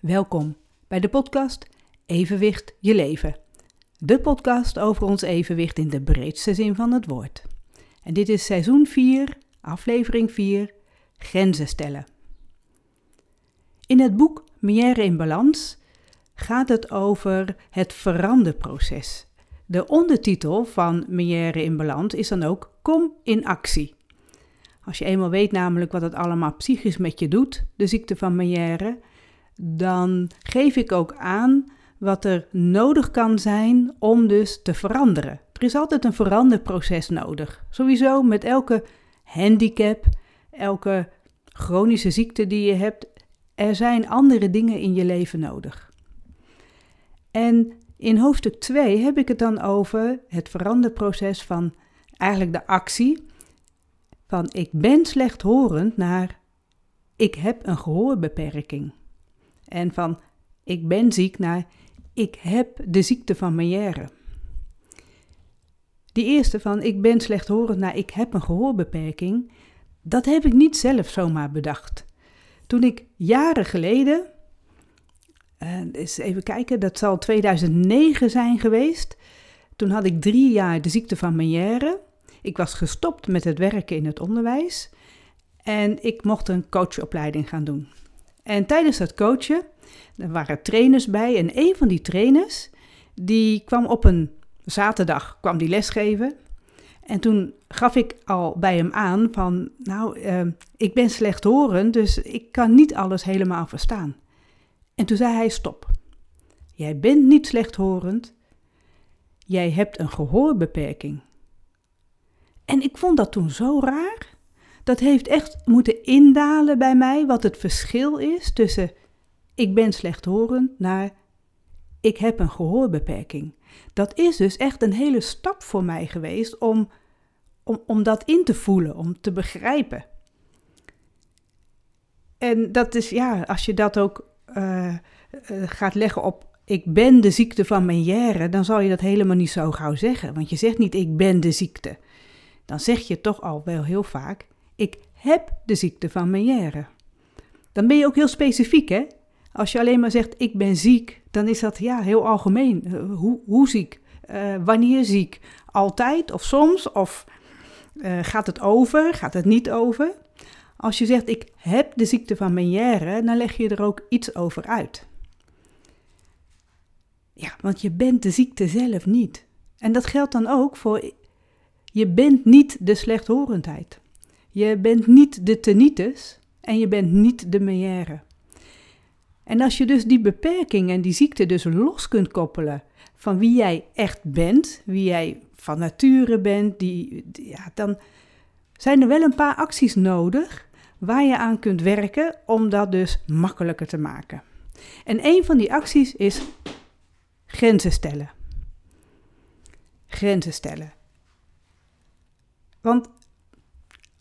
Welkom bij de podcast Evenwicht je leven. De podcast over ons evenwicht in de breedste zin van het woord. En dit is seizoen 4, aflevering 4, grenzen stellen. In het boek Mière in Balans gaat het over het veranderproces. De ondertitel van Mière in Balans is dan ook Kom in actie. Als je eenmaal weet namelijk wat het allemaal psychisch met je doet, de ziekte van Meière, dan geef ik ook aan wat er nodig kan zijn om dus te veranderen. Er is altijd een veranderproces nodig. Sowieso met elke handicap, elke chronische ziekte die je hebt, er zijn andere dingen in je leven nodig. En in hoofdstuk 2 heb ik het dan over het veranderproces van eigenlijk de actie van ik ben slechthorend naar ik heb een gehoorbeperking. En van ik ben ziek naar ik heb de ziekte van Meière. Die eerste van ik ben slechthorend naar ik heb een gehoorbeperking, dat heb ik niet zelf zomaar bedacht. Toen ik jaren geleden, uh, eens even kijken, dat zal 2009 zijn geweest. Toen had ik drie jaar de ziekte van Meière. Ik was gestopt met het werken in het onderwijs en ik mocht een coachopleiding gaan doen. En tijdens dat coachen, er waren trainers bij en een van die trainers, die kwam op een zaterdag, kwam die lesgeven. En toen gaf ik al bij hem aan van, nou, uh, ik ben slechthorend, dus ik kan niet alles helemaal verstaan. En toen zei hij, stop. Jij bent niet slechthorend, jij hebt een gehoorbeperking. En ik vond dat toen zo raar. Dat heeft echt moeten indalen bij mij wat het verschil is tussen ik ben slechthorend naar ik heb een gehoorbeperking. Dat is dus echt een hele stap voor mij geweest om, om, om dat in te voelen, om te begrijpen. En dat is, ja, als je dat ook uh, uh, gaat leggen op ik ben de ziekte van Meière, dan zal je dat helemaal niet zo gauw zeggen. Want je zegt niet ik ben de ziekte. Dan zeg je toch al wel heel vaak ik heb de ziekte van Meière. Dan ben je ook heel specifiek, hè? Als je alleen maar zegt ik ben ziek, dan is dat ja heel algemeen. Uh, hoe, hoe ziek? Uh, wanneer ziek? Altijd of soms? Of uh, gaat het over? Gaat het niet over? Als je zegt ik heb de ziekte van Meière, dan leg je er ook iets over uit. Ja, want je bent de ziekte zelf niet. En dat geldt dan ook voor je bent niet de slechthorendheid. Je bent niet de tinnitus en je bent niet de Meière. En als je dus die beperking en die ziekte dus los kunt koppelen van wie jij echt bent, wie jij van nature bent, die, ja, dan zijn er wel een paar acties nodig waar je aan kunt werken om dat dus makkelijker te maken. En een van die acties is grenzen stellen. Grenzen stellen. Want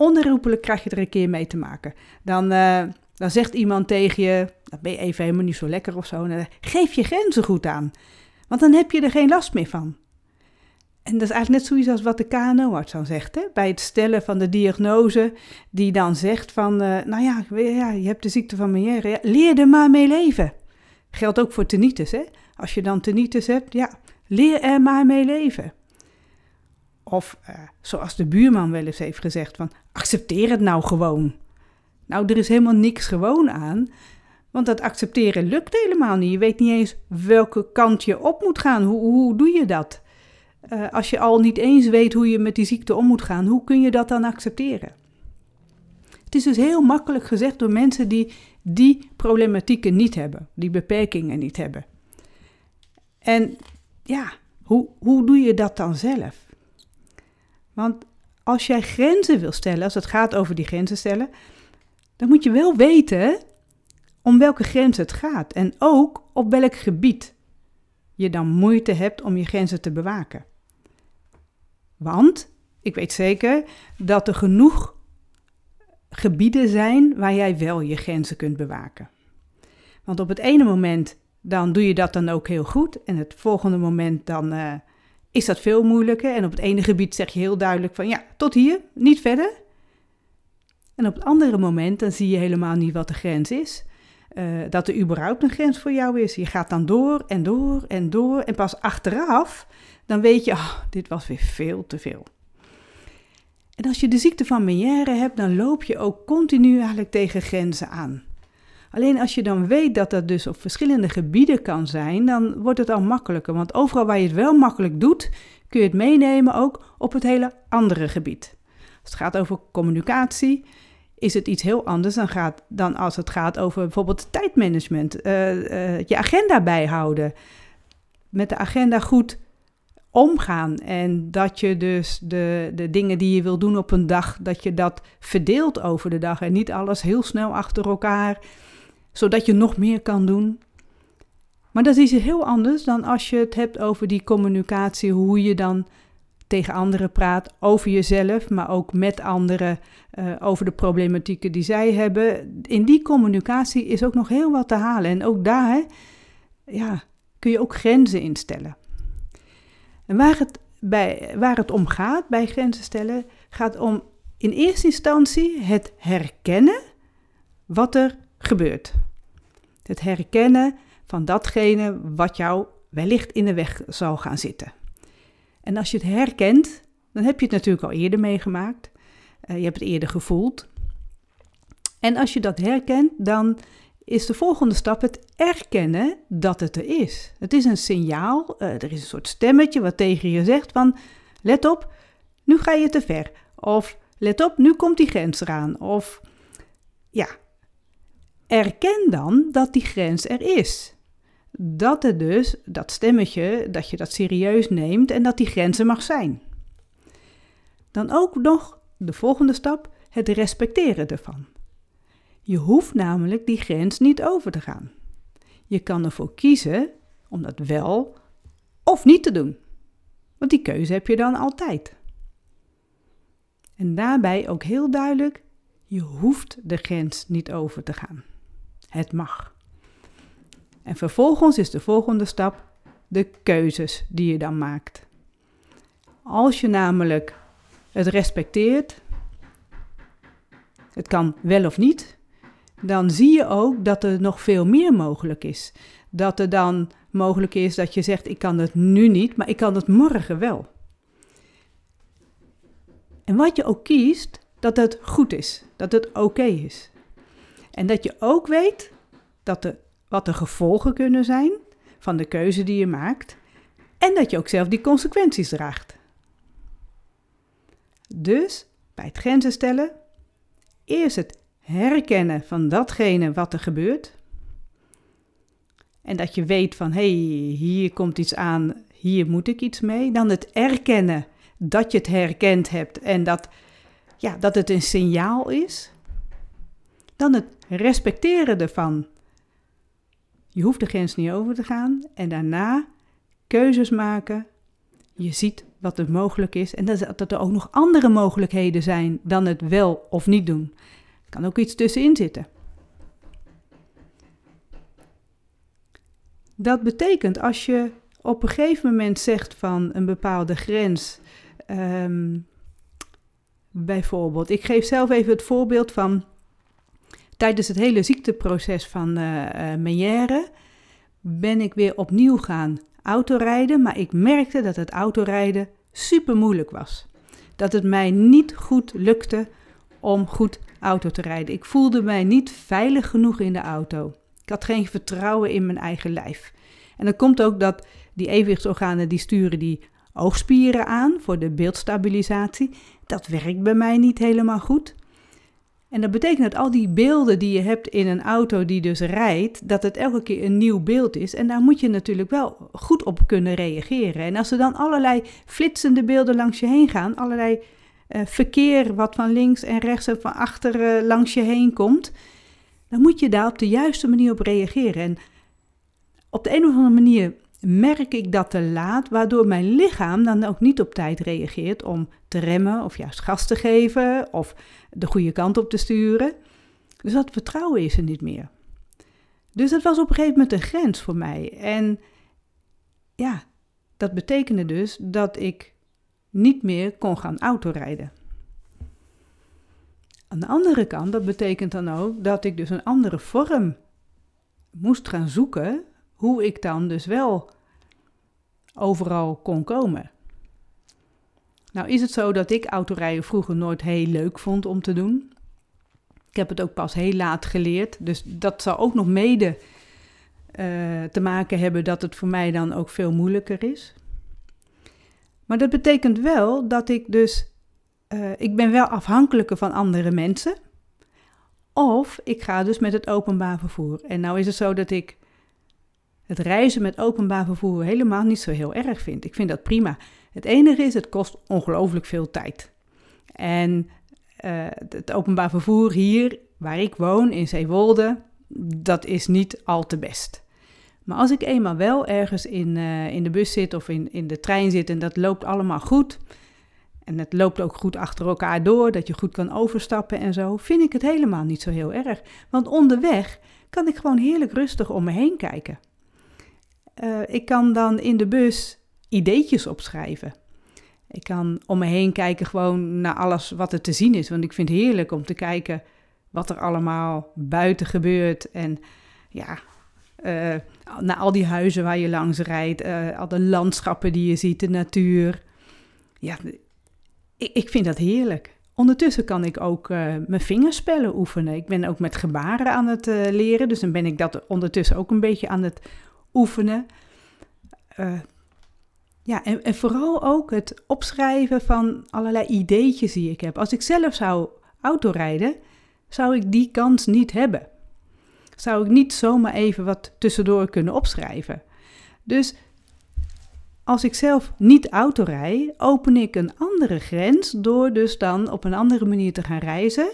onherroepelijk krijg je er een keer mee te maken. Dan, uh, dan zegt iemand tegen je, dan ben je even helemaal niet zo lekker of zo. Geef je grenzen goed aan, want dan heb je er geen last meer van. En dat is eigenlijk net zoiets als wat de KNO-arts dan zegt. Hè? Bij het stellen van de diagnose, die dan zegt van, uh, nou ja, ja, je hebt de ziekte van Meière, ja, leer er maar mee leven. Geldt ook voor tinnitus, hè? Als je dan tinnitus hebt, ja, leer er maar mee leven. Of uh, zoals de buurman wel eens heeft gezegd: van accepteer het nou gewoon. Nou, er is helemaal niks gewoon aan, want dat accepteren lukt helemaal niet. Je weet niet eens welke kant je op moet gaan. Hoe, hoe doe je dat? Uh, als je al niet eens weet hoe je met die ziekte om moet gaan, hoe kun je dat dan accepteren? Het is dus heel makkelijk gezegd door mensen die die problematieken niet hebben, die beperkingen niet hebben. En ja, hoe, hoe doe je dat dan zelf? Want als jij grenzen wil stellen, als het gaat over die grenzen stellen, dan moet je wel weten om welke grens het gaat en ook op welk gebied je dan moeite hebt om je grenzen te bewaken. Want ik weet zeker dat er genoeg gebieden zijn waar jij wel je grenzen kunt bewaken. Want op het ene moment dan doe je dat dan ook heel goed en het volgende moment dan uh, is dat veel moeilijker. En op het ene gebied zeg je heel duidelijk van ja, tot hier, niet verder. En op het andere moment dan zie je helemaal niet wat de grens is. eh, dat er überhaupt een grens voor jou is. Je gaat dan door en door en door. En pas achteraf, dan weet je, oh, dit was weer veel te veel. En als je de ziekte van Meniere hebt, dan loop je ook continu eigenlijk tegen grenzen aan. Alleen als je dan weet dat dat dus op verschillende gebieden kan zijn, dan wordt het al makkelijker. Want overal waar je het wel makkelijk doet, kun je het meenemen ook op het hele andere gebied. Als het gaat over communicatie, is het iets heel anders dan, gaat, dan als het gaat over bijvoorbeeld tijdmanagement. Uh, uh, je agenda bijhouden. Met de agenda goed omgaan. En dat je dus de, de dingen die je wil doen op een dag, dat je dat verdeelt over de dag. En niet alles heel snel achter elkaar, zodat je nog meer kan doen. Maar dat is heel anders dan als je het hebt over die communicatie, hoe je dan tegen anderen praat, over jezelf, maar ook met anderen, uh, over de problematieken die zij hebben. In die communicatie is ook nog heel wat te halen. En ook daar ja, kun je ook grenzen instellen. En waar het, bij, waar het om gaat bij grenzen stellen, gaat om in eerste instantie het herkennen wat er gebeurt. Het herkennen van datgene wat jou wellicht in de weg zal gaan zitten. En als je het herkent, dan heb je het natuurlijk al eerder meegemaakt. Uh, je hebt het eerder gevoeld. En als je dat herkent, dan is de volgende stap het erkennen dat het er is. Het is een signaal, uh, er is een soort stemmetje wat tegen je zegt van let op, nu ga je te ver. Of let op, nu komt die grens eraan. Of ja, erken dan dat die grens er is. Dat er dus, dat stemmetje, dat je dat serieus neemt en dat die grenzen mag zijn. Dan ook nog de volgende stap, het respecteren ervan. Je hoeft namelijk die grens niet over te gaan. Je kan ervoor kiezen om dat wel of niet te doen. Want die keuze heb je dan altijd. En daarbij ook heel duidelijk, je hoeft de grens niet over te gaan. Het mag. En vervolgens is de volgende stap de keuzes die je dan maakt. Als je namelijk het respecteert, het kan wel of niet, dan zie je ook dat er nog veel meer mogelijk is. Dat er dan mogelijk is dat je zegt: Ik kan het nu niet, maar ik kan het morgen wel. En wat je ook kiest, dat het goed is, dat het oké is. En dat je ook weet dat er, wat de gevolgen kunnen zijn van de keuze die je maakt. En dat je ook zelf die consequenties draagt. Dus bij het grenzen stellen, eerst het herkennen van datgene wat er gebeurt. En dat je weet van hé, hey, hier komt iets aan, hier moet ik iets mee. Dan het erkennen dat je het herkend hebt en dat, ja, dat het een signaal is. Dan het respecteren ervan. Je hoeft de grens niet over te gaan. En daarna keuzes maken. Je ziet wat er mogelijk is. En dat er ook nog andere mogelijkheden zijn dan het wel of niet doen kan ook iets tussenin zitten. Dat betekent als je op een gegeven moment zegt van een bepaalde grens, um, bijvoorbeeld, ik geef zelf even het voorbeeld van tijdens het hele ziekteproces van uh, ben ik weer opnieuw gaan autorijden, maar ik merkte dat het autorijden super moeilijk was. Dat het mij niet goed lukte om goed auto te rijden. Ik voelde mij niet veilig genoeg in de auto. Ik had geen vertrouwen in mijn eigen lijf. En dan komt ook dat die evenwichtsorganen die sturen die oogspieren aan voor de beeldstabilisatie. Dat werkt bij mij niet helemaal goed. En dat betekent dat al die beelden die je hebt in een auto die dus rijdt, dat het elke keer een nieuw beeld is. En daar moet je natuurlijk wel goed op kunnen reageren. En als er dan allerlei flitsende beelden langs je heen gaan, allerlei uh, verkeer wat van links en rechts en van achter uh, langs je heen komt, dan moet je daar op de juiste manier op reageren. En op de een of andere manier merk ik dat te laat, waardoor mijn lichaam dan ook niet op tijd reageert om te remmen of juist gas te geven of de goede kant op te sturen. Dus dat vertrouwen is er niet meer. Dus dat was op een gegeven moment een grens voor mij. En ja, dat betekende dus dat ik niet meer kon gaan autorijden. Aan de andere kant, dat betekent dan ook dat ik dus een andere vorm moest gaan zoeken hoe ik dan dus wel overal kon komen. Nou is het zo dat ik autorijden vroeger nooit heel leuk vond om te doen. Ik heb het ook pas heel laat geleerd, dus dat zal ook nog mede uh, te maken hebben dat het voor mij dan ook veel moeilijker is. Maar dat betekent wel dat ik dus, uh, ik ben wel afhankelijker van andere mensen. Of ik ga dus met het openbaar vervoer. En nou is het zo dat ik het reizen met openbaar vervoer helemaal niet zo heel erg vind. Ik vind dat prima. Het enige is, het kost ongelooflijk veel tijd. En uh, het openbaar vervoer hier, waar ik woon, in Zeewolde, dat is niet al te best. Maar als ik eenmaal wel ergens in, uh, in de bus zit of in, in de trein zit en dat loopt allemaal goed, en het loopt ook goed achter elkaar door, dat je goed kan overstappen en zo, vind ik het helemaal niet zo heel erg. Want onderweg kan ik gewoon heerlijk rustig om me heen kijken. Uh, ik kan dan in de bus ideetjes opschrijven. Ik kan om me heen kijken gewoon naar alles wat er te zien is. Want ik vind het heerlijk om te kijken wat er allemaal buiten gebeurt. En ja, uh, naar al die huizen waar je langs rijdt. Uh, al de landschappen die je ziet, de natuur. Ja, ik, ik vind dat heerlijk. Ondertussen kan ik ook mijn vingerspellen oefenen. Ik ben ook met gebaren aan het leren. Dus dan ben ik dat ondertussen ook een beetje aan het oefenen. Ja, en, en vooral ook het opschrijven van allerlei ideetjes die ik heb. Als ik zelf zou autorijden, zou ik die kans niet hebben. Zou ik niet zomaar even wat tussendoor kunnen opschrijven. Dus als ik zelf niet autorij, open ik een andere grens door dus dan op een andere manier te gaan reizen.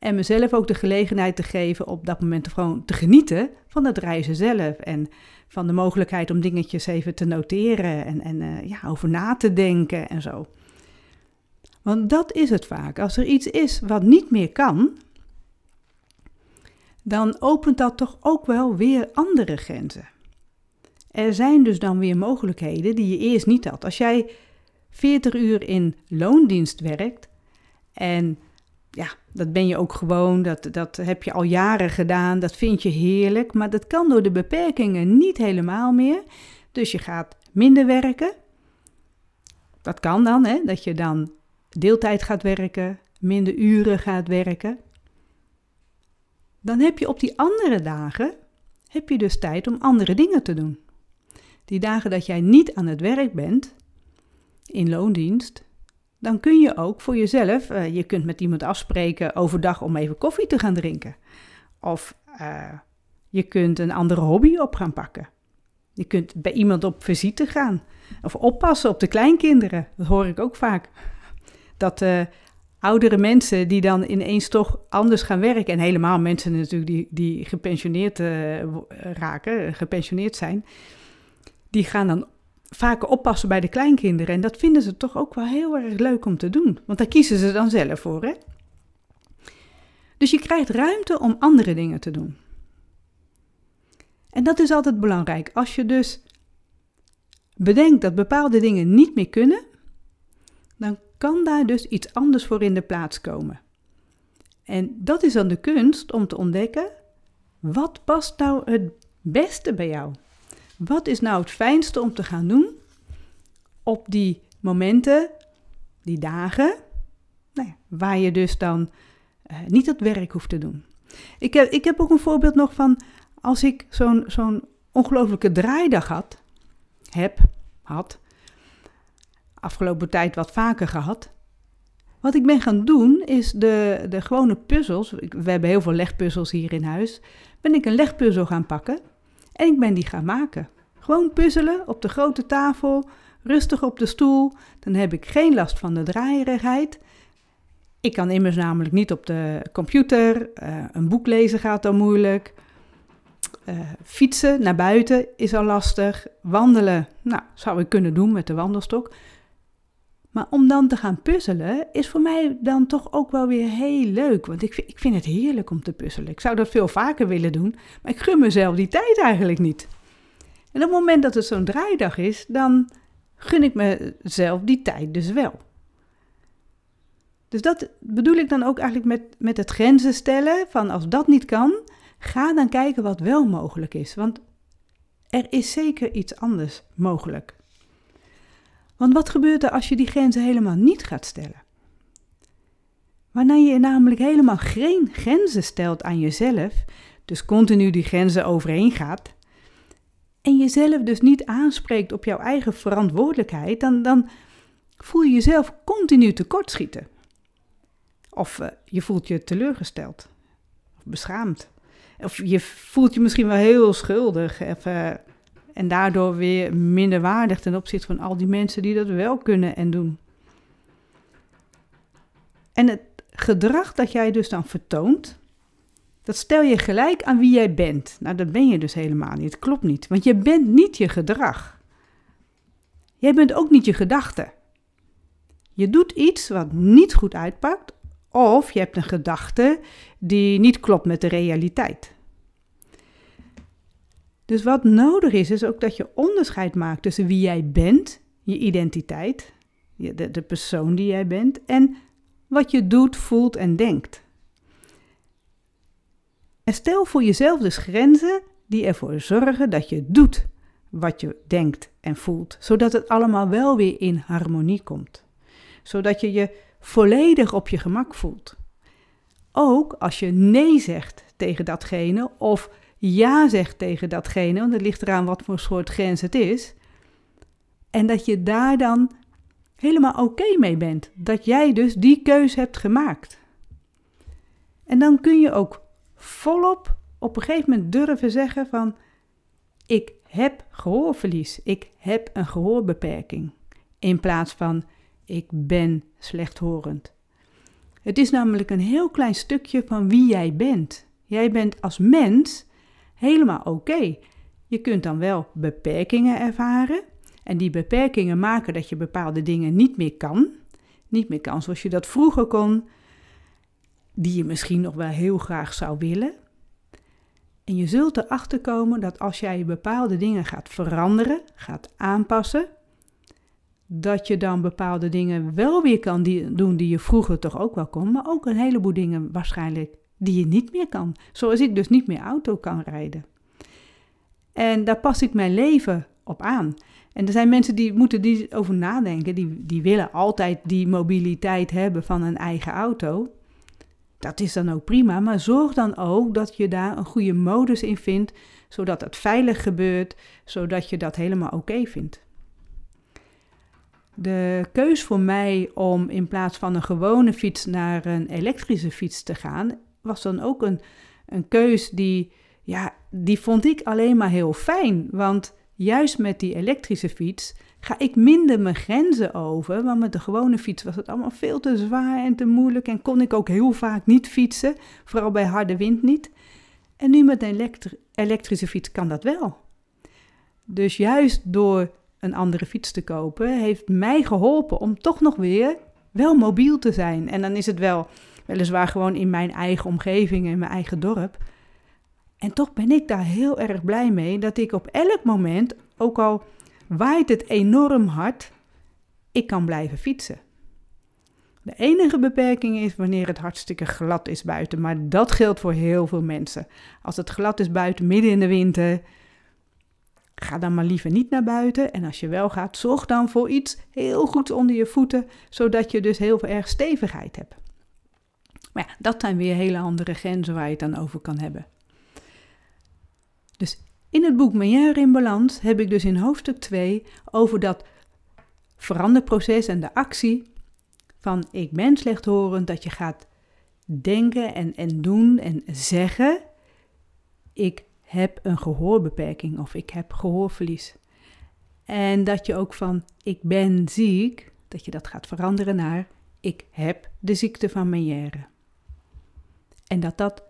En mezelf ook de gelegenheid te geven op dat moment gewoon te genieten van het reizen zelf. En van de mogelijkheid om dingetjes even te noteren en, en uh, ja, over na te denken en zo. Want dat is het vaak. Als er iets is wat niet meer kan, dan opent dat toch ook wel weer andere grenzen. Er zijn dus dan weer mogelijkheden die je eerst niet had. Als jij 40 uur in loondienst werkt en ja, dat ben je ook gewoon, dat, dat heb je al jaren gedaan, dat vind je heerlijk, maar dat kan door de beperkingen niet helemaal meer. Dus je gaat minder werken. Dat kan dan, hè, dat je dan deeltijd gaat werken, minder uren gaat werken. Dan heb je op die andere dagen, heb je dus tijd om andere dingen te doen. Die dagen dat jij niet aan het werk bent, in loondienst, dan kun je ook voor jezelf, uh, je kunt met iemand afspreken overdag om even koffie te gaan drinken. Of uh, je kunt een andere hobby op gaan pakken. Je kunt bij iemand op visite gaan. Of oppassen op de kleinkinderen. Dat hoor ik ook vaak. Dat uh, oudere mensen die dan ineens toch anders gaan werken. En helemaal mensen natuurlijk die, die gepensioneerd raken, gepensioneerd zijn. Die gaan dan vaker oppassen bij de kleinkinderen. En dat vinden ze toch ook wel heel erg leuk om te doen. Want daar kiezen ze dan zelf voor, hè? Dus je krijgt ruimte om andere dingen te doen. En dat is altijd belangrijk. Als je dus bedenkt dat bepaalde dingen niet meer kunnen, dan kan daar dus iets anders voor in de plaats komen. En dat is dan de kunst om te ontdekken, wat past nou het beste bij jou? Wat is nou het fijnste om te gaan doen op die momenten, die dagen, nou ja, waar je dus dan uh, niet het werk hoeft te doen? Ik heb, ik heb ook een voorbeeld nog van als ik zo'n zo'n ongelofelijke draaidag had, heb, had, afgelopen tijd wat vaker gehad. Wat ik ben gaan doen is de, de gewone puzzels, we hebben heel veel legpuzzels hier in huis, ben ik een legpuzzel gaan pakken en ik ben die gaan maken. Gewoon puzzelen op de grote tafel, rustig op de stoel. Dan heb ik geen last van de draaierigheid. Ik kan immers namelijk niet op de computer. Uh, een boek lezen gaat dan moeilijk. Uh, fietsen naar buiten is al lastig. Wandelen, nou, zou ik kunnen doen met de wandelstok. Maar om dan te gaan puzzelen is voor mij dan toch ook wel weer heel leuk. Want ik ik vind het heerlijk om te puzzelen. Ik zou dat veel vaker willen doen, maar ik gun mezelf die tijd eigenlijk niet. En op het moment dat het zo'n draaidag is, dan gun ik mezelf die tijd dus wel. Dus dat bedoel ik dan ook eigenlijk met, met het grenzen stellen van als dat niet kan, Ga dan kijken wat wel mogelijk is, want er is zeker iets anders mogelijk. Want wat gebeurt er als je die grenzen helemaal niet gaat stellen? Wanneer je namelijk helemaal geen grenzen stelt aan jezelf, dus continu die grenzen overheen gaat, en jezelf dus niet aanspreekt op jouw eigen verantwoordelijkheid, dan, dan voel je jezelf continu tekortschieten. Of uh, je voelt je teleurgesteld, of beschaamd. Of je voelt je misschien wel heel schuldig of, uh, en daardoor weer minder waardig ten opzichte van al die mensen die dat wel kunnen en doen. En het gedrag dat jij dus dan vertoont, dat stel je gelijk aan wie jij bent. Nou, dat ben je dus helemaal niet. Het klopt niet, want je bent niet je gedrag. Jij bent ook niet je gedachte. Je doet iets wat niet goed uitpakt, of je hebt een gedachte die niet klopt met de realiteit. Dus wat nodig is, is ook dat je onderscheid maakt tussen wie jij bent, je identiteit, de, de persoon die jij bent, en wat je doet, voelt en denkt. En stel voor jezelf dus grenzen die ervoor zorgen dat je doet wat je denkt en voelt, zodat het allemaal wel weer in harmonie komt. Zodat je je volledig op je gemak voelt. Ook als je nee zegt tegen datgene of ja zegt tegen datgene, want het ligt eraan wat voor soort grens het is. En dat je daar dan helemaal oké mee bent. Dat jij dus die keuze hebt gemaakt. En dan kun je ook volop op een gegeven moment durven zeggen van ik heb gehoorverlies, ik heb een gehoorbeperking. In plaats van ik ben slechthorend. Het is namelijk een heel klein stukje van wie jij bent. Jij bent als mens helemaal oké. Je kunt dan wel beperkingen ervaren. En die beperkingen maken dat je bepaalde dingen niet meer kan. Niet meer kan zoals je dat vroeger kon. Die je misschien nog wel heel graag zou willen. En je zult erachter komen dat als jij bepaalde dingen gaat veranderen, gaat aanpassen, dat je dan bepaalde dingen wel weer kan doen die je vroeger toch ook wel kon, maar ook een heleboel dingen waarschijnlijk die je niet meer kan. Zoals ik dus niet meer auto kan rijden. En daar pas ik mijn leven op aan. En er zijn mensen die moeten die over nadenken. Die, die willen altijd die mobiliteit hebben van een eigen auto. Dat is dan ook prima, maar zorg dan ook dat je daar een goede modus in vindt, zodat het veilig gebeurt, zodat je dat helemaal oké vindt. De keus voor mij om in plaats van een gewone fiets naar een elektrische fiets te gaan, was dan ook een, een keus die, ja, die vond ik alleen maar heel fijn. Want juist met die elektrische fiets ga ik minder mijn grenzen over. Want met de gewone fiets was het allemaal veel te zwaar en te moeilijk. En kon ik ook heel vaak niet fietsen, vooral bij harde wind niet. En nu met een elektrische fiets kan dat wel. Dus juist door een andere fiets te kopen, heeft mij geholpen om toch nog weer wel mobiel te zijn. En dan is het wel weliswaar gewoon in mijn eigen omgeving, in mijn eigen dorp. En toch ben ik daar heel erg blij mee dat ik op elk moment, ook al waait het enorm hard, ik kan blijven fietsen. De enige beperking is wanneer het hartstikke glad is buiten, maar dat geldt voor heel veel mensen. Als het glad is buiten midden in de winter, Ga dan maar liever niet naar buiten. En als je wel gaat, zorg dan voor iets heel goeds onder je voeten, zodat je dus heel erg stevigheid hebt. Maar ja, dat zijn weer hele andere grenzen waar je het dan over kan hebben. Dus in het boek Meilleur in Balans heb ik dus in hoofdstuk 2 over dat veranderproces en de actie van ik ben slechthorend, dat je gaat denken en, en doen en zeggen. Ik heb een gehoorbeperking of ik heb gehoorverlies. En dat je ook van ik ben ziek, dat je dat gaat veranderen naar ik heb de ziekte van Meniere. En dat dat,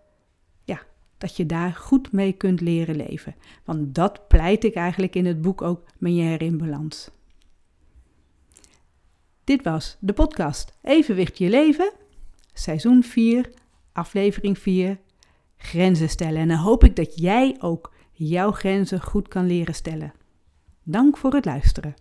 ja, dat je daar goed mee kunt leren leven. Want dat pleit ik eigenlijk in het boek ook Meniere in Balans. Dit was de podcast Evenwicht je leven, seizoen 4, aflevering 4, grenzen stellen. En dan hoop ik dat jij ook jouw grenzen goed kan leren stellen. Dank voor het luisteren.